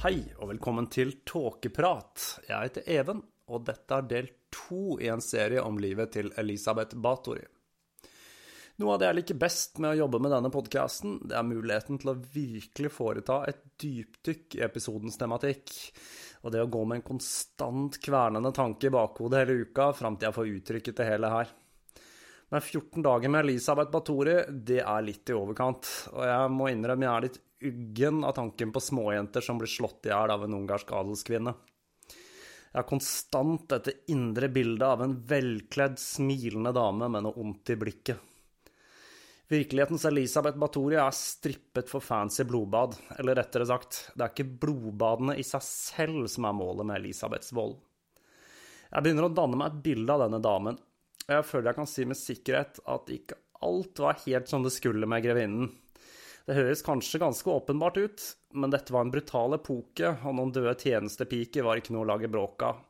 Hei, og velkommen til Tåkeprat. Jeg heter Even, og dette er del to i en serie om livet til Elisabeth Bathori. Noe av det jeg liker best med å jobbe med denne podkasten, det er muligheten til å virkelig foreta et dypdykk i episodens tematikk, og det å gå med en konstant kvernende tanke i bakhodet hele uka fram til jeg får uttrykket det hele her. Men 14 dager med Elisabeth Bathori, det er litt i overkant, og jeg må innrømme jeg er litt uggen av tanken på småjenter som blir slått i hjel av en ungarsk adelskvinne. Jeg har konstant dette indre bildet av en velkledd, smilende dame med noe ondt i blikket. Virkelighetens Elisabeth Batory er strippet for fancy blodbad, eller rettere sagt, det er ikke blodbadene i seg selv som er målet med Elisabeths vold. Jeg begynner å danne meg et bilde av denne damen, og jeg føler jeg kan si med sikkerhet at ikke alt var helt som det skulle med grevinnen. Det høres kanskje ganske åpenbart ut, men dette var en brutal epoke, og noen døde tjenestepiker var ikke noe å lage bråk av.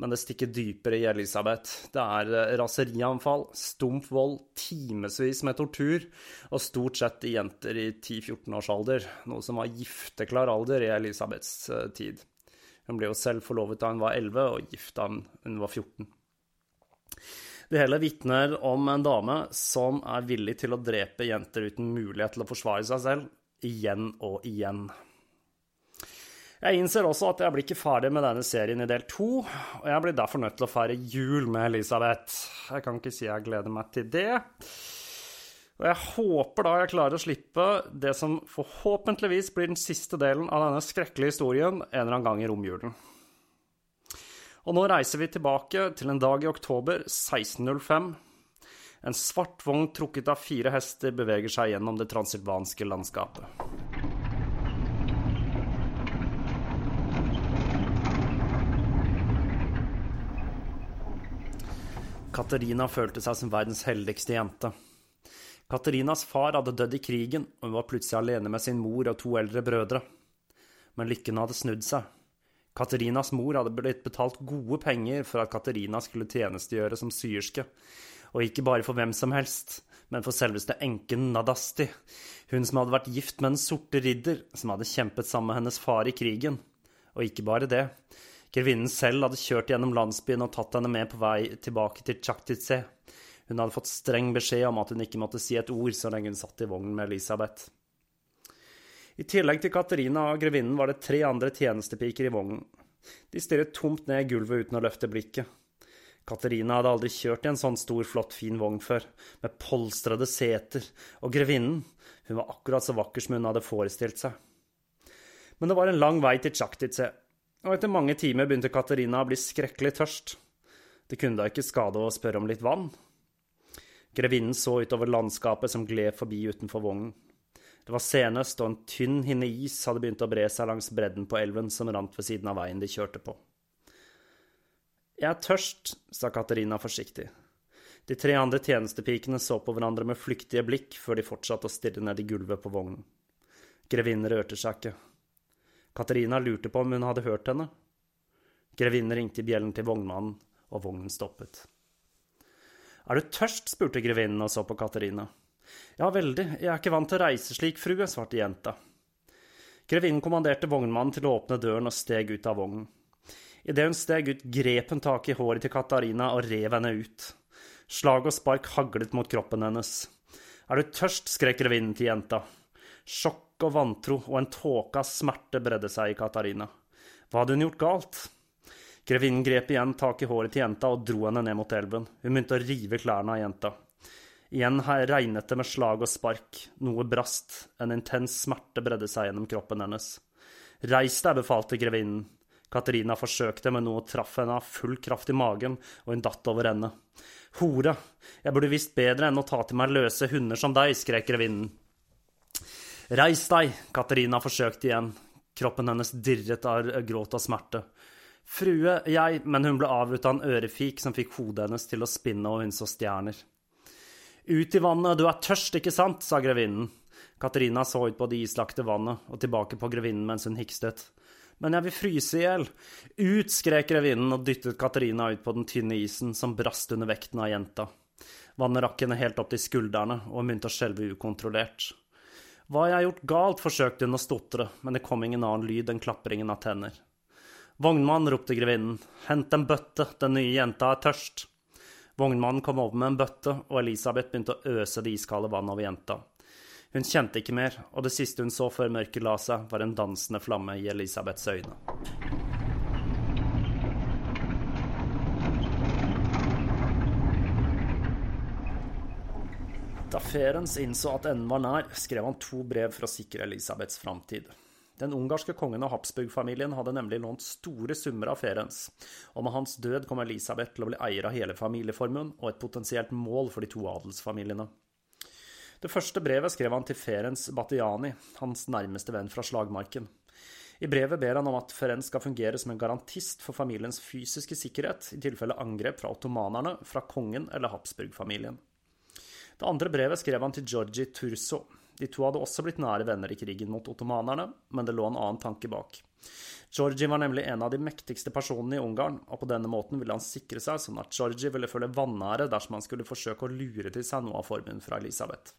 Men det stikker dypere i Elisabeth. Det er eh, raserianfall, stump vold, timevis med tortur, og stort sett i jenter i 10-14 års alder, noe som var gifteklar alder i Elisabeths eh, tid. Hun ble jo selv forlovet da hun var 11, og gift da hun var 14. Det hele vitner om en dame som er villig til å drepe jenter uten mulighet til å forsvare seg selv, igjen og igjen. Jeg innser også at jeg blir ikke ferdig med denne serien i del to, og jeg blir derfor nødt til å feire jul med Elisabeth. Jeg kan ikke si jeg gleder meg til det. Og jeg håper da jeg klarer å slippe det som forhåpentligvis blir den siste delen av denne skrekkelige historien en eller annen gang i romjulen. Og nå reiser vi tilbake til en dag i oktober 1605. En svart vogn trukket av fire hester beveger seg gjennom det transilvanske landskapet. Katarina følte seg som verdens heldigste jente. Katarinas far hadde dødd i krigen, og hun var plutselig alene med sin mor og to eldre brødre. Men lykken hadde snudd seg. Katerinas mor hadde blitt betalt gode penger for at Katerina skulle tjenestegjøre som syerske, og ikke bare for hvem som helst, men for selveste enken Nadasti, hun som hadde vært gift med Den sorte ridder, som hadde kjempet sammen med hennes far i krigen. Og ikke bare det. Grevinnen selv hadde kjørt gjennom landsbyen og tatt henne med på vei tilbake til Chaktitze. Hun hadde fått streng beskjed om at hun ikke måtte si et ord så lenge hun satt i vognen med Elisabeth. I tillegg til Katerina og grevinnen var det tre andre tjenestepiker i vognen. De stirret tomt ned i gulvet uten å løfte blikket. Katerina hadde aldri kjørt i en sånn stor, flott, fin vogn før, med polstrede seter, og grevinnen, hun var akkurat så vakker som hun hadde forestilt seg. Men det var en lang vei til Tsjaktitse, og etter mange timer begynte Katerina å bli skrekkelig tørst. Det kunne da ikke skade å spørre om litt vann? Grevinnen så utover landskapet som gled forbi utenfor vognen. Det var senest, og en tynn hinne is hadde begynt å bre seg langs bredden på elven som rant ved siden av veien de kjørte på. Jeg er tørst, sa Katerina forsiktig. De tre andre tjenestepikene så på hverandre med flyktige blikk før de fortsatte å stirre ned i gulvet på vognen. Grevinnen rørte seg ikke. Katerina lurte på om hun hadde hørt henne. Grevinnen ringte i bjellen til vognmannen, og vognen stoppet. Er du tørst? spurte grevinnen og så på Katerina. Ja, veldig, jeg er ikke vant til å reise slik, frue, svarte jenta. Grevinnen kommanderte vognmannen til å åpne døren og steg ut av vognen. Idet hun steg ut, grep hun tak i håret til Katarina og rev henne ut. Slag og spark haglet mot kroppen hennes. Er du tørst? skrek grevinnen til jenta. Sjokk og vantro og en tåke av smerte bredde seg i Katarina. Hva hadde hun gjort galt? Grevinnen grep igjen tak i håret til jenta og dro henne ned mot elven. Hun begynte å rive klærne av jenta. Igjen regnet det med slag og spark. Noe brast. En intens smerte bredde seg gjennom kroppen hennes. Reis deg, befalte grevinnen. Katarina forsøkte, men noe traff henne av full kraft i magen, og hun datt over ende. Hore, jeg burde visst bedre enn å ta til meg løse hunder som deg, skrek grevinnen. Reis deg, Katarina forsøkte igjen. Kroppen hennes dirret av gråt og smerte. Frue, jeg, men hun ble avbrutt av en ørefik som fikk hodet hennes til å spinne, og hun så stjerner. Ut i vannet, du er tørst, ikke sant? sa grevinnen. Katarina så ut på det islagte vannet og tilbake på grevinnen mens hun hikstet. Men jeg vil fryse i hjel. Ut, skrek grevinnen og dyttet Katarina ut på den tynne isen som brast under vekten av jenta. Vannet rakk henne helt opp til skuldrene, og hun begynte å skjelve ukontrollert. Hva jeg har gjort galt, forsøkte hun å stotre, men det kom ingen annen lyd enn klapringen av tenner. Vognmann, ropte grevinnen, hent en bøtte, den nye jenta er tørst. Vognmannen kom over med en bøtte, og Elisabeth begynte å øse det iskalde vannet over jenta. Hun kjente ikke mer, og det siste hun så før mørket la seg, var en dansende flamme i Elisabeths øyne. Da Ferens innså at enden var nær, skrev han to brev for å sikre Elisabeths framtid. Den ungarske kongen og Habsburg-familien hadde nemlig lånt store summer av Ferens, og med hans død kom Elisabeth til å bli eier av hele familieformuen og et potensielt mål for de to adelsfamiliene. Det første brevet skrev han til Ferens Batiani, hans nærmeste venn fra slagmarken. I brevet ber han om at Ferenc skal fungere som en garantist for familiens fysiske sikkerhet i tilfelle angrep fra ottomanerne, fra kongen eller Habsburg-familien. Det andre brevet skrev han til Georgi Turso, de to hadde også blitt nære venner i krigen mot ottomanerne, men det lå en annen tanke bak. Georgi var nemlig en av de mektigste personene i Ungarn, og på denne måten ville han sikre seg sånn at Georgi ville føle vanære dersom han skulle forsøke å lure til seg noe av formuen fra Elisabeth.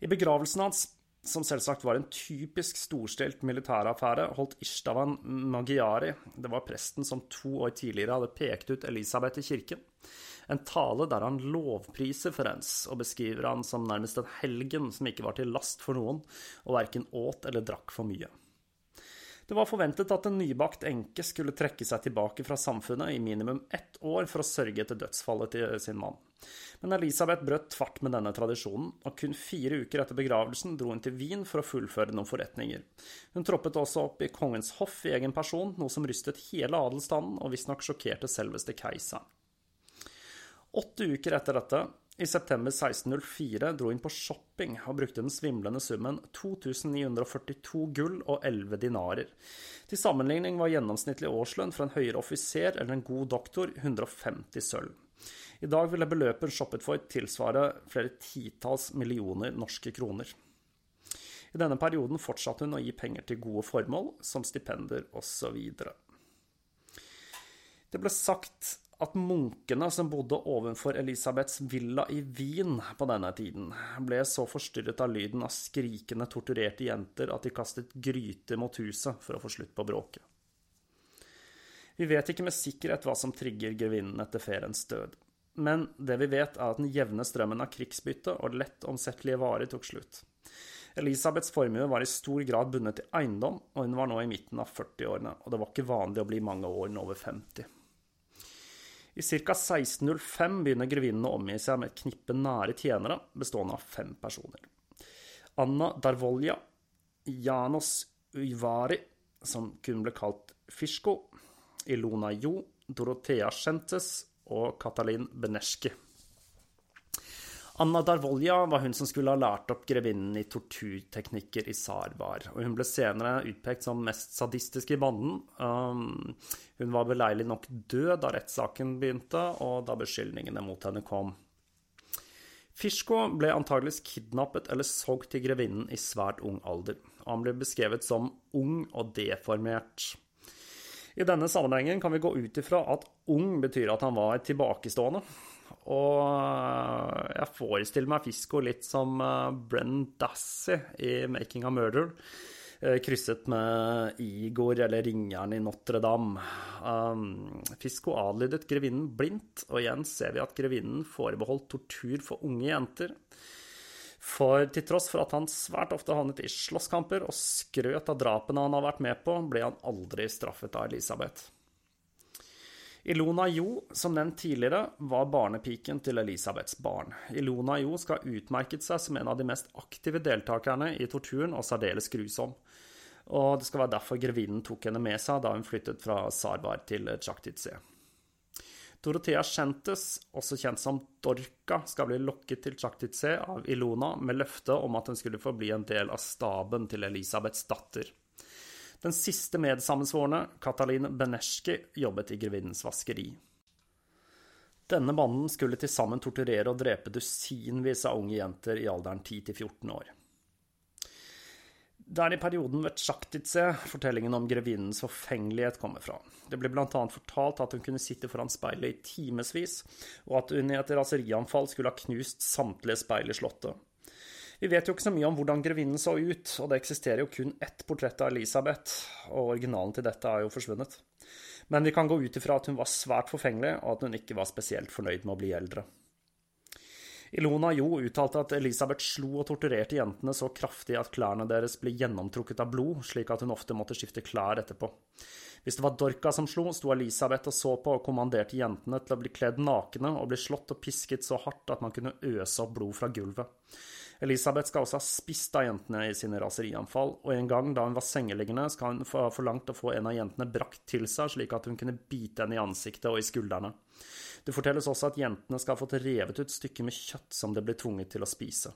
I begravelsen hans, som selvsagt var en typisk storstilt militæraffære, holdt Ishtavan Magiari, det var presten som to år tidligere hadde pekt ut Elisabeth i kirken, en tale der han lovpriser Ferenc og beskriver han som nærmest en helgen som ikke var til last for noen, og verken åt eller drakk for mye. Det var forventet at en nybakt enke skulle trekke seg tilbake fra samfunnet i minimum ett år for å sørge etter dødsfallet til sin mann. Men Elisabeth brøt tvert med denne tradisjonen, og kun fire uker etter begravelsen dro hun til Wien for å fullføre noen forretninger. Hun troppet også opp i kongens hoff i egen person, noe som rystet hele adelsstanden og visstnok sjokkerte selveste keiseren. Åtte uker etter dette, i september 1604, dro hun på shopping og brukte den svimlende summen 2942 gull og 11 dinarer. Til sammenligning var gjennomsnittlig årslønn for en høyere offiser eller en god doktor 150 sølv. I dag ville beløpet shoppet for, tilsvare flere titalls millioner norske kroner. I denne perioden fortsatte hun å gi penger til gode formål, som stipender osv. Det ble sagt at munkene som bodde ovenfor Elisabeths villa i Wien på denne tiden, ble så forstyrret av lyden av skrikende, torturerte jenter at de kastet gryter mot huset for å få slutt på bråket. Vi vet ikke med sikkerhet hva som trigger grevinnen etter feriens død, men det vi vet, er at den jevne strømmen av krigsbytte og lett omsettelige varer tok slutt. Elisabeths formue var i stor grad bundet til eiendom, og hun var nå i midten av 40-årene, og det var ikke vanlig å bli mange årene over 50. I ca. 1605 begynner grevinnen å omgi seg med et knippe nære tjenere bestående av fem personer. Anna Darvolja, Janos Uivari, som kun ble kalt Fisko, Ilona Jo, Dorothea Schentes og Katalin Beneski. Anna Darvolja var hun som skulle ha lært opp grevinnen i torturteknikker i Sarbar, og hun ble senere utpekt som mest sadistisk i banden. Um, hun var beleilig nok død da rettssaken begynte, og da beskyldningene mot henne kom. Fishko ble antageligvis kidnappet eller solgt til grevinnen i svært ung alder, og han ble beskrevet som ung og deformert. I denne sammenhengen kan vi gå ut ifra at ung betyr at han var tilbakestående, og eh, jeg forestiller meg Fisko litt som Brennan Brenn Dassey i 'Making a Murder'. Eh, krysset med Igor eller ringeren i Notre-Dame. Fisco Fisko adlydet grevinnen blindt, og igjen ser vi at grevinnen forbeholdt tortur for unge jenter. For til tross for at han svært ofte havnet i slåsskamper og skrøt av drapene han har vært med på, ble han aldri straffet av Elisabeth. Ilona Jo, som nevnt tidligere, var barnepiken til Elisabeths barn. Ilona Jo skal ha utmerket seg som en av de mest aktive deltakerne i torturen, og særdeles grusom. Og det skal være derfor grevinnen tok henne med seg da hun flyttet fra Sarbar til Tsjaktitse. Dorothea Schentes, også kjent som Dorka, skal bli lokket til Tsjaktitse av Ilona med løfte om at hun skulle få bli en del av staben til Elisabeths datter. Den siste medsammensvorne, Katalin Beneski, jobbet i grevinnens vaskeri. Denne banden skulle til sammen torturere og drepe dusinvis av unge jenter i alderen 10-14 år. Det er i perioden ved Tsjaktitse fortellingen om grevinnens forfengelighet kommer fra. Det ble bl.a. fortalt at hun kunne sitte foran speilet i timevis, og at hun i et raserianfall skulle ha knust samtlige speil i slottet. Vi vet jo ikke så mye om hvordan grevinnen så ut, og det eksisterer jo kun ett portrett av Elisabeth, og originalen til dette er jo forsvunnet. Men vi kan gå ut ifra at hun var svært forfengelig, og at hun ikke var spesielt fornøyd med å bli eldre. Ilona Jo uttalte at Elisabeth slo og torturerte jentene så kraftig at klærne deres ble gjennomtrukket av blod, slik at hun ofte måtte skifte klær etterpå. Hvis det var Dorka som slo, sto Elisabeth og så på og kommanderte jentene til å bli kledd nakne og bli slått og pisket så hardt at man kunne øse opp blod fra gulvet. Elisabeth skal også ha spist av jentene i sine raserianfall, og en gang da hun var sengeliggende, skal hun ha forlangt å få en av jentene brakt til seg, slik at hun kunne bite henne i ansiktet og i skuldrene. Det fortelles også at jentene skal ha fått revet ut stykker med kjøtt som det ble tvunget til å spise.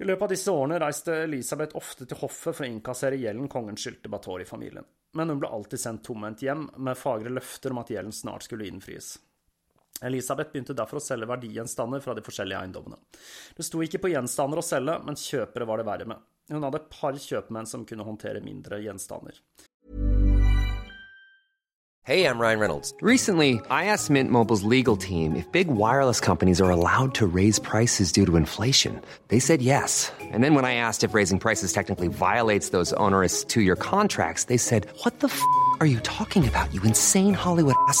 I løpet av disse årene reiste Elisabeth ofte til hoffet for å innkassere gjelden kongen skyldte Batori-familien, men hun ble alltid sendt tomhendt hjem med fagre løfter om at gjelden snart skulle innfris. Elisabeth begynte derfor å selge verdigjenstander fra de forskjellige eiendommene. Det sto ikke på gjenstander å selge, men kjøpere var det verre med. Hun hadde et par kjøpmenn som kunne håndtere mindre gjenstander. Hey, I'm Ryan Reynolds. Recently, I asked Mint Mobile's legal team if big wireless companies are allowed to raise prices due to inflation. They said yes. And then when I asked if raising prices technically violates those onerous two-year contracts, they said, "What the f*** are you talking about? You insane Hollywood ass."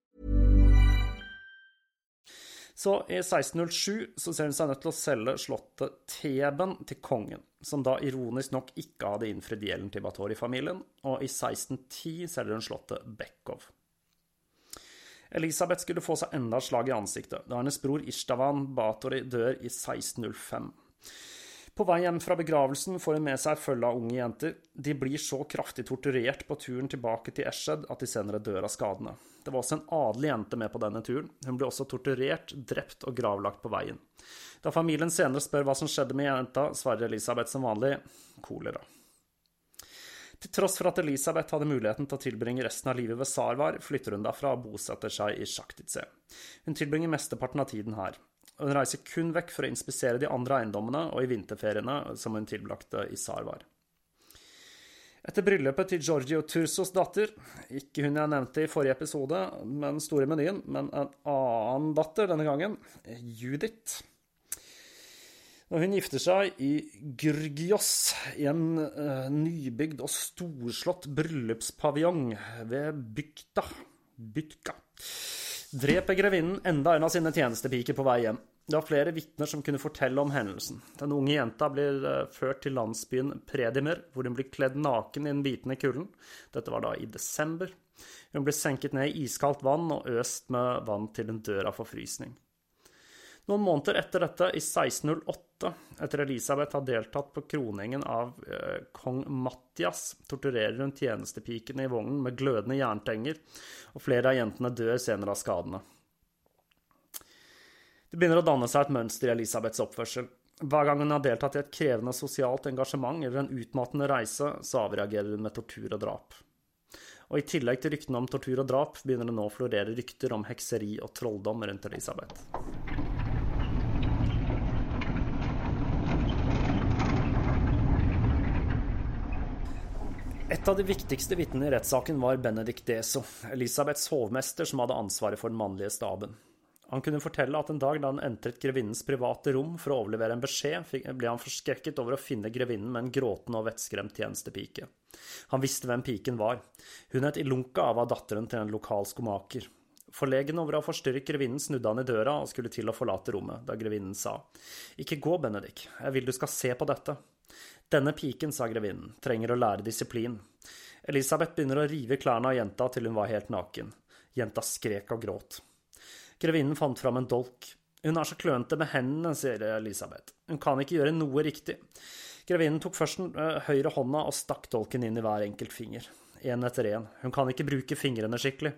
Så i 1607 så ser hun seg nødt til å selge slottet Theben til kongen, som da ironisk nok ikke hadde innfridd gjelden til Batori-familien, og i 1610 selger hun slottet Bekkov. Elisabeth skulle få seg enda et slag i ansiktet da hennes bror Ishtavan Batori dør i 1605. På vei hjem fra begravelsen får hun med seg følge av unge jenter. De blir så kraftig torturert på turen tilbake til Eshed at de senere dør av skadene. Det var også en adelig jente med på denne turen. Hun ble også torturert, drept og gravlagt på veien. Da familien senere spør hva som skjedde med jenta, svarer Elisabeth som vanlig kolera. Til tross for at Elisabeth hadde muligheten til å tilbringe resten av livet ved Sarvar, flytter hun derfra og bosetter seg i Sjaktitze. Hun tilbringer mesteparten av tiden her. Hun reiser kun vekk for å inspisere de andre eiendommene og i vinterferiene som hun tilbrakte i Sarvar. Etter bryllupet til Giorgio Tursos datter, ikke hun jeg nevnte i forrige episode, men store menyen, men en annen datter denne gangen, Judith. Når hun gifter seg i Gyrgios, i en uh, nybygd og storslått bryllupspaviljong ved bygda Bytka, dreper grevinnen enda en av sine tjenestepiker på vei hjem. Det var flere vitner som kunne fortelle om hendelsen. Den unge jenta blir uh, ført til landsbyen Predimer, hvor hun blir kledd naken i den bitende kulden. Dette var da i desember. Hun blir senket ned i iskaldt vann og øst med vann til hun dør av forfrysning. Noen måneder etter dette, i 1608, etter Elisabeth har deltatt på kroningen av eh, kong Mattias, torturerer hun tjenestepikene i vognen med glødende jerntenger, og flere av jentene dør senere av skadene. Det begynner å danne seg et mønster i Elisabeths oppførsel. Hver gang hun har deltatt i et krevende sosialt engasjement eller en utmattende reise, så avreagerer hun med tortur og drap. Og i tillegg til ryktene om tortur og drap, begynner det nå å florere rykter om hekseri og trolldom rundt Elisabeth. Et av de viktigste vitnene i rettssaken var Benedict Deso, Elisabeths hovmester som hadde ansvaret for den mannlige staben. Han kunne fortelle at en dag da han entret grevinnens private rom for å overlevere en beskjed, ble han forskrekket over å finne grevinnen med en gråtende og vettskremt tjenestepike. Han visste hvem piken var. Hun het Ilunka og var datteren til en lokal skomaker. Forlegen over å ha forstyrret grevinnen snudde han i døra og skulle til å forlate rommet, da grevinnen sa, Ikke gå, Benedikt, jeg vil du skal se på dette. Denne piken, sa grevinnen, trenger å lære disiplin. Elisabeth begynner å rive klærne av jenta til hun var helt naken. Jenta skrek og gråt. Grevinnen fant fram en dolk. Hun er så klønete med hendene, sier Elisabeth. Hun kan ikke gjøre noe riktig. Grevinnen tok først den uh, høyre hånda og stakk dolken inn i hver enkelt finger. Én etter én. Hun kan ikke bruke fingrene skikkelig.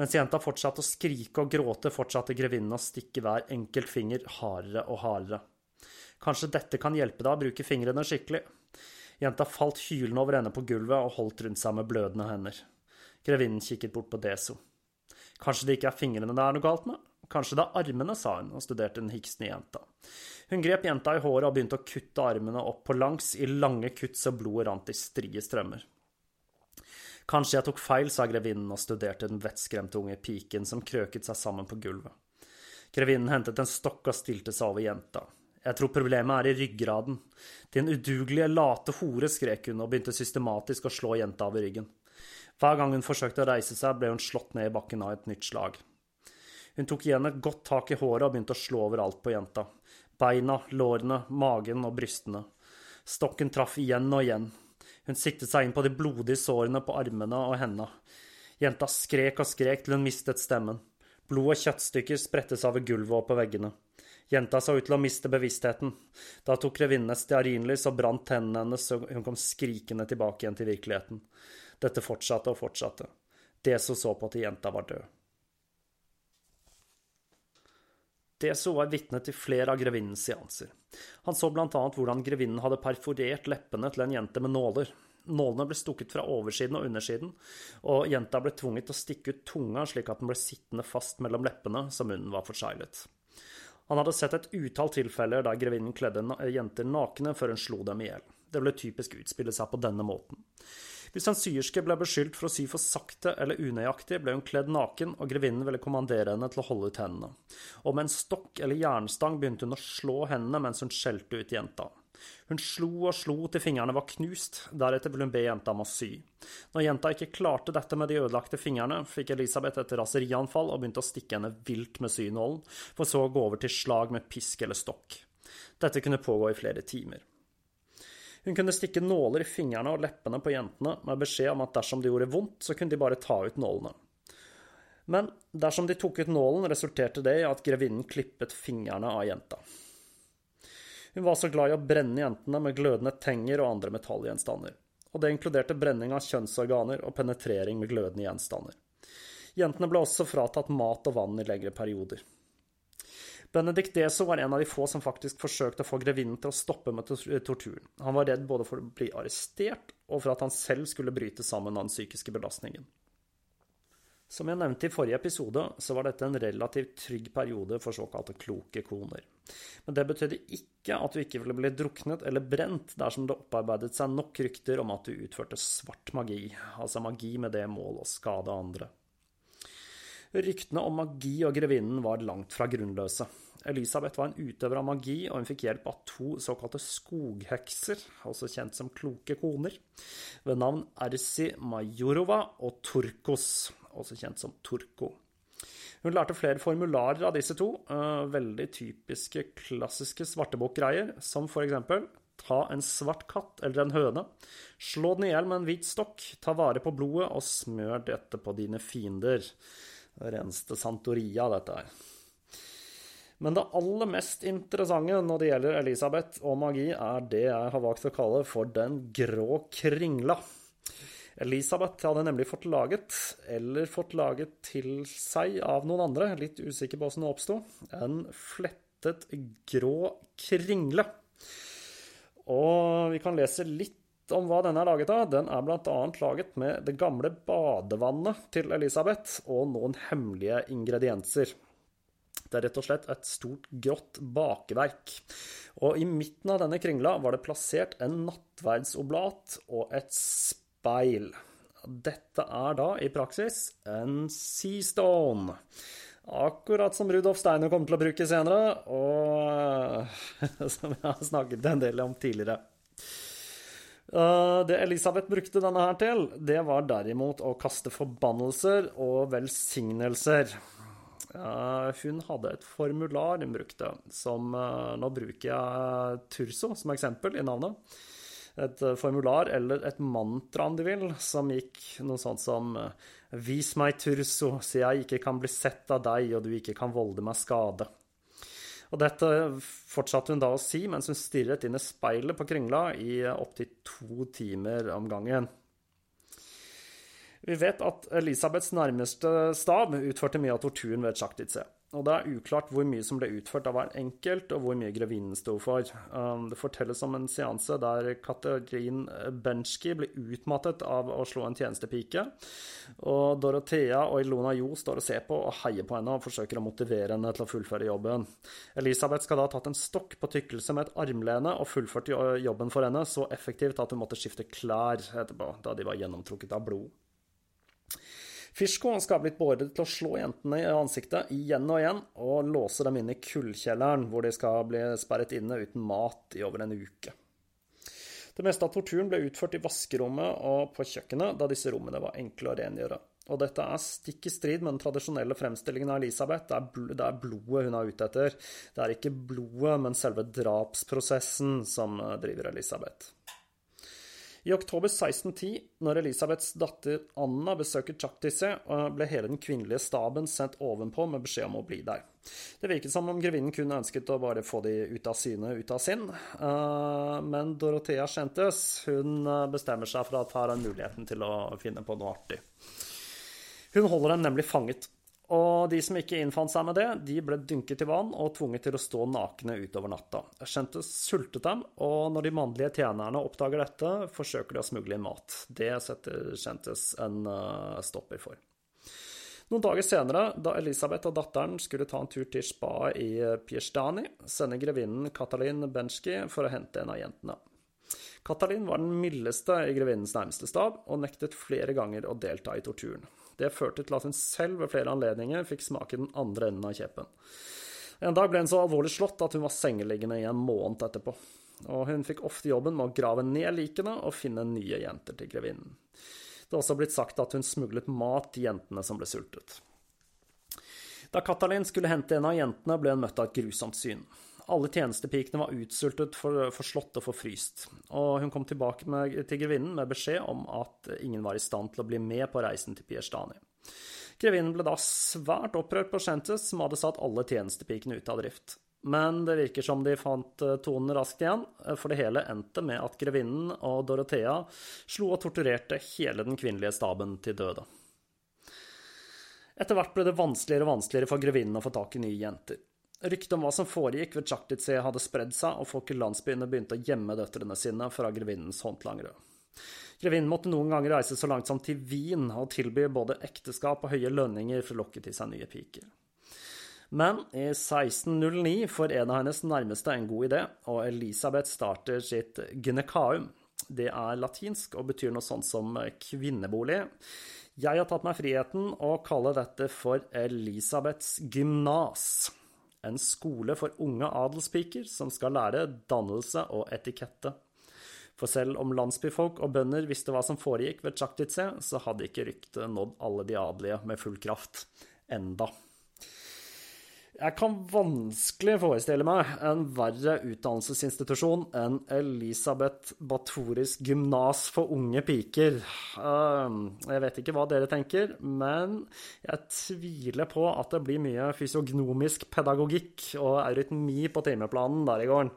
Mens jenta fortsatte å skrike og gråte, fortsatte grevinnen å stikke hver enkelt finger hardere og hardere. Kanskje dette kan hjelpe deg å bruke fingrene skikkelig. Jenta falt hylende over ende på gulvet og holdt rundt seg med blødende hender. Grevinnen kikket bort på Deso. Kanskje det ikke er fingrene det er noe galt med? Kanskje det er armene, sa hun og studerte den hiksende jenta. Hun grep jenta i håret og begynte å kutte armene opp på langs, i lange kutt så blodet rant i strie strømmer. Kanskje jeg tok feil, sa grevinnen og studerte den vettskremte unge piken som krøket seg sammen på gulvet. Grevinnen hentet en stokk og stilte seg over jenta. Jeg tror problemet er i ryggraden. Din udugelige, late hore, skrek hun og begynte systematisk å slå jenta over ryggen. Hver gang hun forsøkte å reise seg, ble hun slått ned i bakken av et nytt slag. Hun tok igjen et godt tak i håret og begynte å slå overalt på jenta. Beina, lårene, magen og brystene. Stokken traff igjen og igjen. Hun siktet seg inn på de blodige sårene på armene og hendene. Jenta skrek og skrek til hun mistet stemmen. Blod og kjøttstykker spredte seg over gulvet og på veggene. Jenta så ut til å miste bevisstheten. Da tok grevinnen et stearinlys og brant tennene hennes, så hun kom skrikende tilbake igjen til virkeligheten. Dette fortsatte og fortsatte. Deso så på at jenta var død. Deso var vitne til flere av grevinnens seanser. Han så blant annet hvordan grevinnen hadde perforert leppene til en jente med nåler. Nålene ble stukket fra oversiden og undersiden, og jenta ble tvunget til å stikke ut tunga slik at den ble sittende fast mellom leppene, så munnen var forseglet. Han hadde sett et utall tilfeller der grevinnen kledde jenter nakne før hun slo dem i hjel. Det ble typisk utspille seg på denne måten. Hvis en syerske ble beskyldt for å sy for sakte eller unøyaktig, ble hun kledd naken, og grevinnen ville kommandere henne til å holde ut hendene. Og med en stokk eller jernstang begynte hun å slå hendene mens hun skjelte ut jenta. Hun slo og slo til fingrene var knust, deretter ville hun be jenta om å sy. Når jenta ikke klarte dette med de ødelagte fingrene, fikk Elisabeth et raserianfall og begynte å stikke henne vilt med synålen, for så å gå over til slag med pisk eller stokk. Dette kunne pågå i flere timer. Hun kunne stikke nåler i fingrene og leppene på jentene med beskjed om at dersom det gjorde vondt, så kunne de bare ta ut nålene. Men dersom de tok ut nålen, resulterte det i at grevinnen klippet fingrene av jenta. Hun var så glad i å brenne jentene med glødende tenger og andre metallgjenstander. Og det inkluderte brenning av kjønnsorganer og penetrering med glødende gjenstander. Jentene ble også fratatt mat og vann i lengre perioder. Benedict Deso var en av de få som faktisk forsøkte å få grevinnen til å stoppe med torturen. Han var redd både for å bli arrestert og for at han selv skulle bryte sammen av den psykiske belastningen. Som jeg nevnte i forrige episode, så var dette en relativt trygg periode for såkalte kloke koner. Men det betydde ikke at du ikke ville bli druknet eller brent dersom det opparbeidet seg nok rykter om at du utførte svart magi, altså magi med det mål å skade andre. Ryktene om magi og grevinnen var langt fra grunnløse. Elisabeth var en utøver av magi, og hun fikk hjelp av to såkalte skoghekser, også kjent som kloke koner, ved navn Ersi Majorova og Turkos, også kjent som Turko. Hun lærte flere formularer av disse to, eh, veldig typiske klassiske svartebok-greier, som for eksempel ta en svart katt eller en høne, slå den i hjel med en hvit stokk, ta vare på blodet og smør dette på dine fiender. Reneste Santoria, dette her. Men det aller mest interessante når det gjelder Elisabeth og magi, er det jeg har valgt å kalle for den grå kringla. Elisabeth hadde nemlig fått laget, eller fått laget til seg av noen andre, litt usikker på hvordan det oppsto, en flettet grå kringle. Og vi kan lese litt om hva denne er laget av. Den er bl.a. laget med det gamle badevannet til Elisabeth og noen hemmelige ingredienser. Det er rett og slett et stort, grått bakverk. Og i midten av denne kringla var det plassert en nattverdsoblat og et speil. Dette er da i praksis en seastone. Akkurat som Rudolf Steiner kommer til å bruke senere, og som jeg har snakket en del om tidligere. Eh, det Elisabeth brukte denne her til, det var derimot å kaste forbannelser og velsignelser. Hun hadde et formular hun brukte, som eh, Nå bruker jeg Turso som eksempel i navnet et eh, formular eller et mantra, om du vil, som gikk noe sånt som eh, Vis meg Turso, så jeg ikke kan bli sett av deg, og du ikke kan volde meg skade. Og dette fortsatte hun da å si mens hun stirret inn i speilet på Kringla i opptil to timer om gangen. Vi vet at Elisabeths nærmeste stab utførte mye av torturen ved sjakktidssted. Og det er uklart hvor mye som ble utført av hver enkelt, og hvor mye grevinnen sto for. Um, det fortelles om en seanse der Katarin Benski ble utmattet av å slå en tjenestepike. Og Dorothea og Ilona Jo står og ser på og heier på henne og forsøker å motivere henne til å fullføre jobben. Elisabeth skal da ha tatt en stokk på tykkelse med et armlene og fullført jobben for henne så effektivt at hun måtte skifte klær etterpå, da de var gjennomtrukket av blod. Fishko skal ha blitt beordret til å slå jentene i ansiktet igjen og igjen, og låse dem inn i kullkjelleren, hvor de skal bli sperret inne uten mat i over en uke. Det meste av torturen ble utført i vaskerommet og på kjøkkenet, da disse rommene var enkle å rengjøre. Og dette er stikk i strid med den tradisjonelle fremstillingen av Elisabeth. Det er, blodet hun er ute etter. Det er ikke blodet, men selve drapsprosessen som driver Elisabeth. I oktober 1610, når Elisabeths datter Anna besøker Chaktise, ble hele den kvinnelige staben sendt ovenpå med beskjed om å bli der. Det virket som om grevinnen kun ønsket å bare få de ut av syne, ut av sinn. Eh, men Dorothea Schentes hun eh, bestemmer seg for at her har muligheten til å finne på noe artig. Hun holder dem nemlig fanget og de som ikke innfant seg med det, de ble dynket i vann og tvunget til å stå nakne utover natta. Skjentes sultet dem, og når de mannlige tjenerne oppdager dette, forsøker de å smugle inn mat. Det setter Skjentes en uh, stopper for. Noen dager senere, da Elisabeth og datteren skulle ta en tur til spa i Piestani, sender grevinnen Katalin Benski for å hente en av jentene. Katalin var den mildeste i grevinnens nærmeste stab, og nektet flere ganger å delta i torturen. Det førte til at hun selv ved flere anledninger fikk smake den andre enden av kjepen. En dag ble hun så alvorlig slått at hun var sengeliggende i en måned etterpå. og hun fikk ofte jobben med å grave ned likene og finne nye jenter til grevinnen. Det er også blitt sagt at hun smuglet mat til jentene som ble sultet. Da Katalin skulle hente en av jentene, ble hun møtt av et grusomt syn. Alle tjenestepikene var utsultet, for, forslått og forfryst, og hun kom tilbake med, til grevinnen med beskjed om at ingen var i stand til å bli med på reisen til Pierstani. Grevinnen ble da svært opprørt på Shentes, som hadde satt alle tjenestepikene ut av drift. Men det virker som de fant eh, tonen raskt igjen, eh, for det hele endte med at grevinnen og Dorothea slo og torturerte hele den kvinnelige staben til døde. Etter hvert ble det vanskeligere og vanskeligere for grevinnen å få tak i nye jenter. Ryktet om hva som foregikk ved Tsjaktitse hadde spredd seg, og folk i landsbyene begynte å gjemme døtrene sine fra grevinnens håndlangere. Grevinnen måtte noen ganger reise så langt som til Wien og tilby både ekteskap og høye lønninger for å lokke til seg nye piker. Men i 1609 får en av hennes nærmeste en god idé, og Elisabeth starter sitt gynekaum. Det er latinsk og betyr noe sånt som kvinnebolig. Jeg har tatt meg friheten å kalle dette for Elisabeths gymnas. En skole for unge adelspiker som skal lære dannelse og etikette. For selv om landsbyfolk og bønder visste hva som foregikk ved Chaktitze, så hadde ikke ryktet nådd alle de adelige med full kraft. Enda. Jeg kan vanskelig forestille meg en verre utdannelsesinstitusjon enn Elisabeth Batoris gymnas for unge piker. Ehm, jeg vet ikke hva dere tenker, men jeg tviler på at det blir mye fysiognomisk pedagogikk og eurytmi på timeplanen der i gården.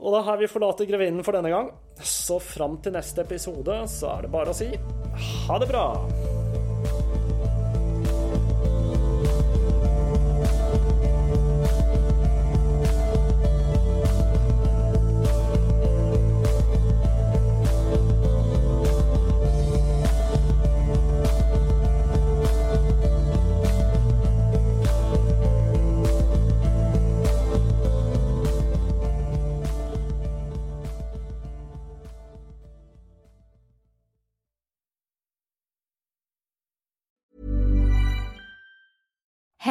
Og da har vi forlater grevinnen for denne gang. Så fram til neste episode så er det bare å si ha det bra!